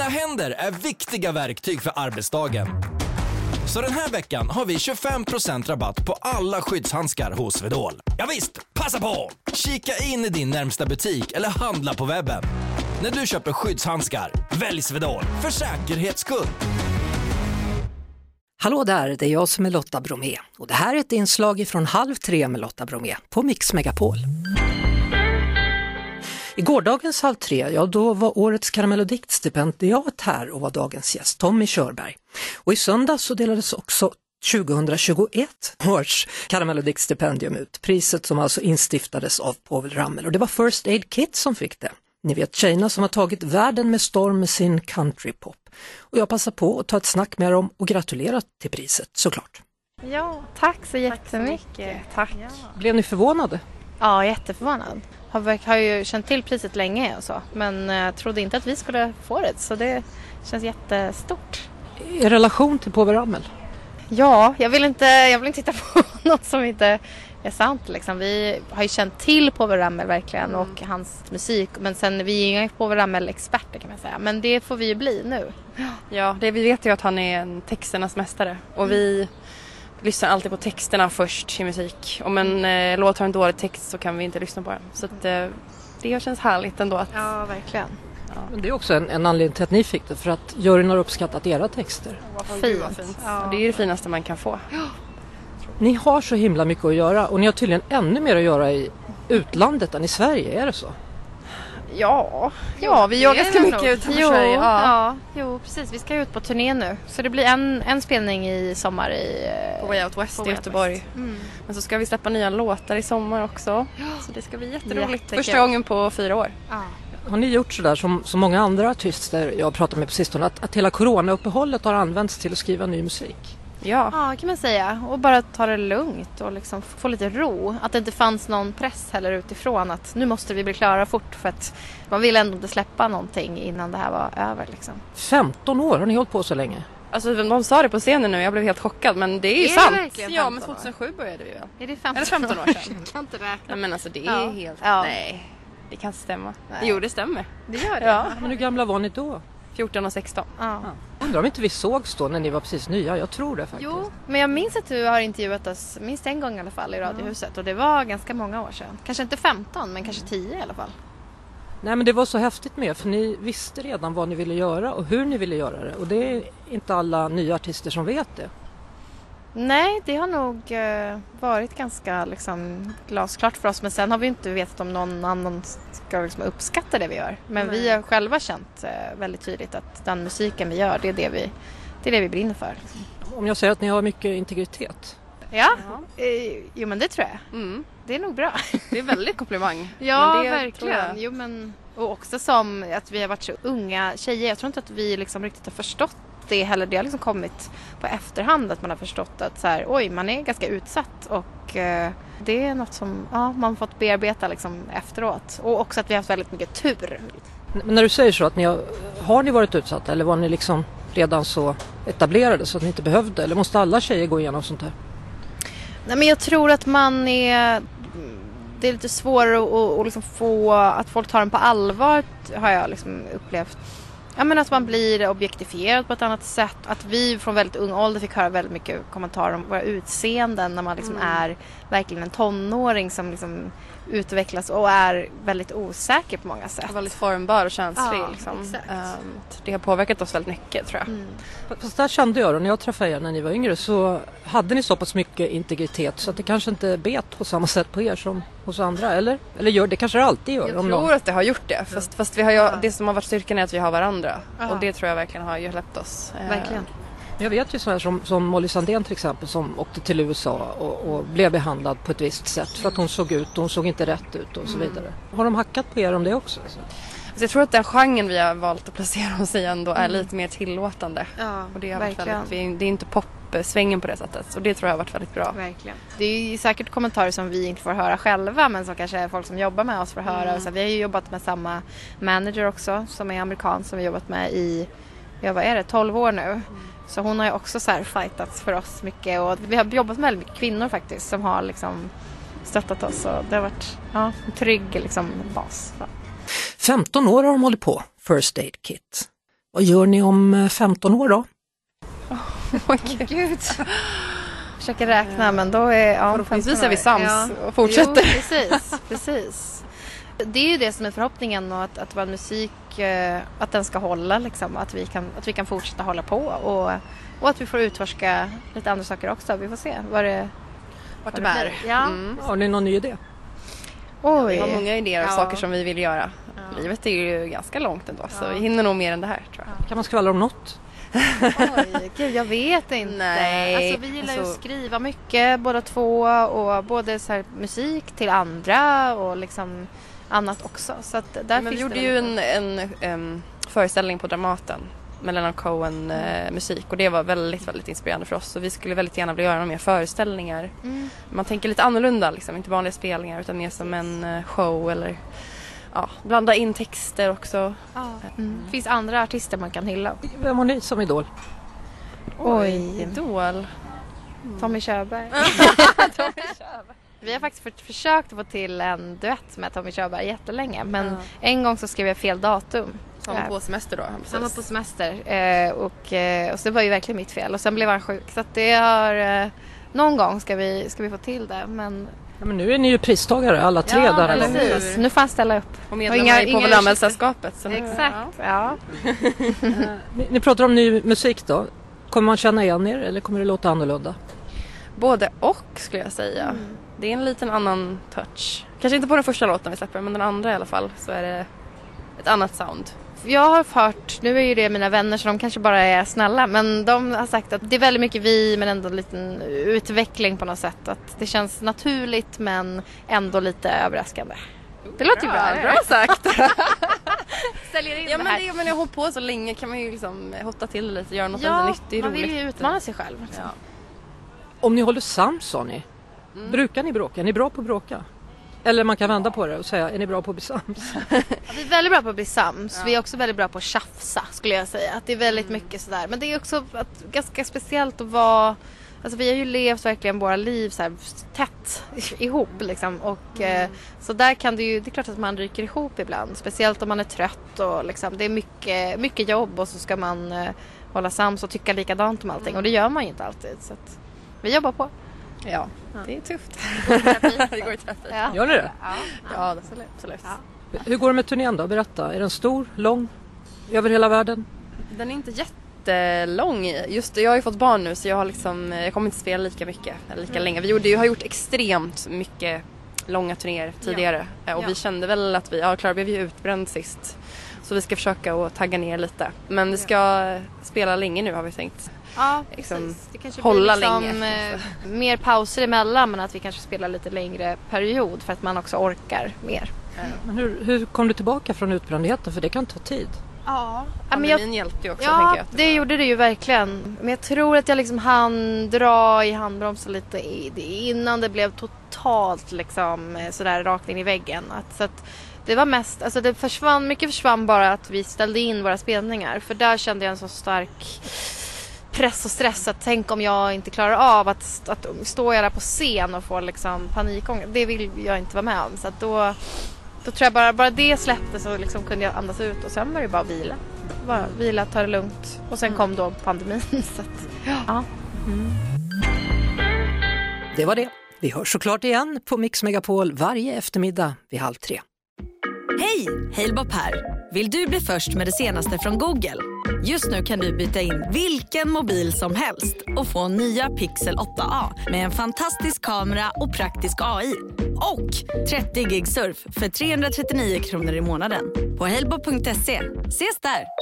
Dina händer är viktiga verktyg för arbetsdagen. Så den här veckan har vi 25% rabatt på alla skyddshandskar hos Swedol. Ja visst, passa på! Kika in i din närmsta butik eller handla på webben. När du köper skyddshandskar, välj Swedol för säkerhets skull. Hallå där, det är jag som är Lotta Bromé och det här är ett inslag från Halv tre med Lotta Bromé på Mix Megapol. I gårdagens Halv tre, ja då var årets Karamell och diktstipendiat här och var dagens gäst, Tommy Körberg. Och i söndags så delades också 2021 års Karamell och diktstipendium ut, priset som alltså instiftades av Povel Ramel och det var First Aid Kit som fick det. Ni vet tjejerna som har tagit världen med storm med sin countrypop. Och jag passar på att ta ett snack med dem och gratulera till priset såklart. Ja, tack så jättemycket. Tack. Ja. Blev ni förvånade? Ja, jätteförvånad. Har, har ju känt till priset länge och så, men uh, trodde inte att vi skulle få det så det känns jättestort. Er relation till Povel Ramel? Ja, jag vill, inte, jag vill inte titta på något som inte är sant. Liksom. Vi har ju känt till Povel Ramel verkligen mm. och hans musik. Men sen vi är ju inga Povel Ramel-experter kan man säga. Men det får vi ju bli nu. Ja, det, vi vet ju att han är en texternas mästare. Och mm. vi lyssnar alltid på texterna först i musik. Om en eh, låt har en dålig text så kan vi inte lyssna på den. Så att, eh, det känns härligt ändå. Att, ja, verkligen. Ja. Men det är också en, en anledning till att ni fick det, för att juryn har uppskattat era texter. Vad fint. Fint. Ja. Det är det finaste man kan få. Ni har så himla mycket att göra och ni har tydligen ännu mer att göra i utlandet än i Sverige, är det så? Ja, ja vi gör ganska mycket utanför Sverige. Ja. ja, jo precis. Vi ska ut på turné nu. Så det blir en, en spelning i sommar i... På Way Out West i Göteborg. Mm. Men så ska vi släppa nya låtar i sommar också. Ja. Så det ska bli jätteroligt. Jättekul. Första gången på fyra år. Ja. Har ni gjort sådär som, som många andra artister jag har pratat med på sistone, att, att hela coronauppehållet har använts till att skriva ny musik? Ja. ja, kan man säga. Och bara ta det lugnt och liksom få lite ro. Att det inte fanns någon press heller utifrån att nu måste vi bli klara fort för att man vill ändå inte släppa någonting innan det här var över. Liksom. 15 år, har ni hållit på så länge? Alltså de sa det på scenen nu, jag blev helt chockad men det är ju är sant. Det ja men 2007 började vi väl? Är det 15, Eller 15 år sedan? jag kan inte räkna. Nej, men alltså det är ja. helt, ja. nej. Det kan inte stämma. Nej. Jo det stämmer. Det gör det? Ja. Men hur gamla var ni då? 14 och 16. Ja. Undrar om inte vi sågs då när ni var precis nya. Jag tror det faktiskt. Jo, men jag minns att du har intervjuat oss minst en gång i alla fall i Radiohuset och det var ganska många år sedan. Kanske inte 15 men kanske 10 i alla fall. Nej men det var så häftigt med för ni visste redan vad ni ville göra och hur ni ville göra det och det är inte alla nya artister som vet det. Nej, det har nog eh, varit ganska liksom, glasklart för oss men sen har vi inte vetat om någon annan ska liksom uppskatta det vi gör. Men Nej. vi har själva känt eh, väldigt tydligt att den musiken vi gör, det är det vi, det är det vi brinner för. Liksom. Om jag säger att ni har mycket integritet? Ja, ja. Eh, jo men det tror jag. Mm. Det är nog bra. Det är väldigt komplimang. ja, verkligen. Jo, men, och också som att vi har varit så unga tjejer. Jag tror inte att vi liksom riktigt har förstått det heller. Det har liksom kommit på efterhand att man har förstått att så här, oj, man är ganska utsatt och eh, det är något som ja, man fått bearbeta liksom efteråt. Och också att vi har haft väldigt mycket tur. Men när du säger så, att ni har, har ni varit utsatta eller var ni liksom redan så etablerade så att ni inte behövde? Eller måste alla tjejer gå igenom sånt här? Nej, men jag tror att man är det är lite svårare att, att liksom få att folk tar den på allvar har jag liksom upplevt Ja men att man blir objektifierad på ett annat sätt. Att vi från väldigt ung ålder fick höra väldigt mycket kommentarer om våra utseenden när man liksom mm. är verkligen en tonåring som liksom utvecklas och är väldigt osäker på många sätt. väldigt formbar och känslig. Ja, liksom. um, det har påverkat oss väldigt mycket tror jag. Mm. Fast där kände jag då när jag träffade er när ni var yngre så hade ni så pass mycket integritet så att det kanske inte bet på samma sätt på er som hos andra eller? Eller gör det kanske det alltid gör? Jag tror någon... att det har gjort det fast, fast vi har ju, det som har varit styrkan är att vi har varandra Aha. och det tror jag verkligen har hjälpt oss. Verkligen. Jag vet ju sådana som, som Molly Sandén till exempel som åkte till USA och, och, blev behandlad på ett visst sätt för att hon såg ut hon såg inte rätt ut och så mm. vidare. Har de hackat på er om det också? Alltså, jag tror att den genren vi har valt att placera oss i ändå är mm. lite mer tillåtande. Ja, och det, har varit väldigt, det är inte popsvängen på det sättet och det tror jag har varit väldigt bra. Verkligen. Det är säkert kommentarer som vi inte får höra själva men som kanske folk som jobbar med oss får höra. Mm. Så vi har ju jobbat med samma manager också som är amerikan som vi jobbat med i, ja vad är det, 12 år nu. Så hon har ju också så här fightats för oss mycket och vi har jobbat med väldigt mycket kvinnor faktiskt som har liksom stöttat oss och det har varit ja, en trygg liksom bas. Ja. 15 år har de hållit på, First Aid Kit. Vad gör ni om eh, 15 år då? Oj, gud. Gud. Försöker räkna men då är... Ja, Förhoppningsvis 15 är vi sams Ja. och fortsätter. Jo, precis, precis. Det är ju det som är förhoppningen och att, att vår musik, eh, att den ska hålla liksom. Att vi kan, att vi kan fortsätta hålla på och, och att vi får utforska lite andra saker också. Vi får se vad det, Vart det bär. Ja. Mm. Har ni någon ny idé? Oj. Vi har många idéer och Ja. saker som vi vill göra. Ja. Livet är ju ganska långt ändå så vi hinner nog mer än det här tror jag. Kan man skvallra om något? Oj, gud jag vet inte. Nej, Alltså, vi gillar ju alltså- att skriva mycket båda två och både så här, musik till andra och liksom annat också. Så att där Men vi gjorde ju en, en, em, föreställning på Dramaten med Leonard Cohen eh, musik och det var väldigt, väldigt inspirerande för oss. Så vi skulle väldigt gärna vilja göra några mer föreställningar. Mm. Man tänker lite annorlunda liksom, inte vanliga spelningar utan mer som en eh, show eller ja, blanda in texter också. Ja. Mm. Det finns andra artister man kan hylla. Vem har ni som idol? Oj. Idol. Tommy Körberg. Vi har faktiskt för, försökt få till en duett med Tommy Körberg jättelänge men Ja. en gång så skrev jag fel datum. Som Ja. på semester då. Precis. Han var på semester eh, och, eh, och så det var ju verkligen mitt fel och sen blev han sjuk så att det har eh, någon gång ska vi, ska vi få till det men Ja, men nu är ni ju pristagare alla tre ja, där. eller precis. Nu får han ställa upp. Och Och medlemmar inga- i inga Povel Ramel-sällskapet. så nu- Exakt, ja. Ni, ni pratar om ny musik då. Kommer man känna igen er eller kommer det låta annorlunda? Både och skulle jag säga. Det är en liten annan touch. Kanske inte på den första låten vi släpper men den andra i alla fall så är det ett annat sound. Jag har hört, nu är ju det mina vänner så de kanske bara är snälla men de har sagt att det är väldigt mycket vi men ändå en liten utveckling på något sätt. Att det känns naturligt men ändå lite överraskande. Det låter ju bra. Bra sagt! Säljer in ja det men, här. det, men jag har hållit på så länge kan man ju liksom hotta till lite, göra något ja, lite nyttigt, man roligt. vill ju utmana sig själv. Ja. Om ni håller sams sa ni. Mm. Brukar ni bråka? Är ni bra på att bråka? Eller man kan vända på det och säga, är ni bra på att bli sams? Ja, vi är väldigt bra på att bli sams. Vi är också väldigt bra på att tjafsa skulle jag säga. Att det är väldigt mycket sådär. Men det är också att, ganska speciellt att vara Alltså vi har ju levt verkligen våra liv så tätt ihop liksom. Och, eh, så där kan det ju, det är klart att man ryker ihop ibland. Speciellt om man är trött och liksom, det är mycket, mycket jobb och så ska man eh, hålla sams och tycka likadant om allting. Och det gör man ju inte alltid. Så att, vi jobbar på. Ja, det är tufft. det går i terapi. Ja. Gör ni det? Ja, absolut. absolut. Hur går det med turnén då? Berätta. Är den stor? Lång? Över hela världen? Den är inte jättelång. Just jag har ju fått barn nu så jag har liksom, jag kommer inte spela lika mycket, eller lika länge. Vi gjorde, ju- har gjort extremt mycket långa turnéer tidigare Eh, och Ja. vi kände väl att vi, ja Klara blev ju utbränd sist. Så vi ska försöka att tagga ner lite. Men vi ska spela länge nu har vi tänkt. Ja, liksom precis. Det kanske hålla blir liksom, länge. eh, mer pauser emellan men att vi kanske spelar lite längre period för att man också orkar mer. Men hur, hur kom du tillbaka från utbrändheten? För det kan ta tid. Ja, Pandemin men jag, hjälpte ju också ja jag. det gjorde det ju verkligen. Men jag tror att jag liksom hann dra i handbromsen lite innan det blev totalt liksom eh, sådär rakt in i väggen. Att, så att det var mest, alltså det försvann, mycket försvann bara att vi ställde in våra spelningar. För där kände jag en så stark press och stress att tänk om jag inte klarar av att, att stå där på scen och få liksom panikångest. Det vill jag inte vara med om. Så att då, då tror jag bara, bara det släppte så liksom kunde jag andas ut och sen var det bara att vila. Bara vila, ta det lugnt. Och sen kom då pandemin. Så att, ja. Det var det. Vi hörs såklart igen på Mix Megapol varje eftermiddag vid halv tre. Hej! Halebop här. Vill du bli först med det senaste från Google? Just nu kan du byta in vilken mobil som helst och få nya Pixel 8A med en fantastisk kamera och praktisk AI. Och 30 gig surf för 339 kronor i månaden på helbo.se. Ses där!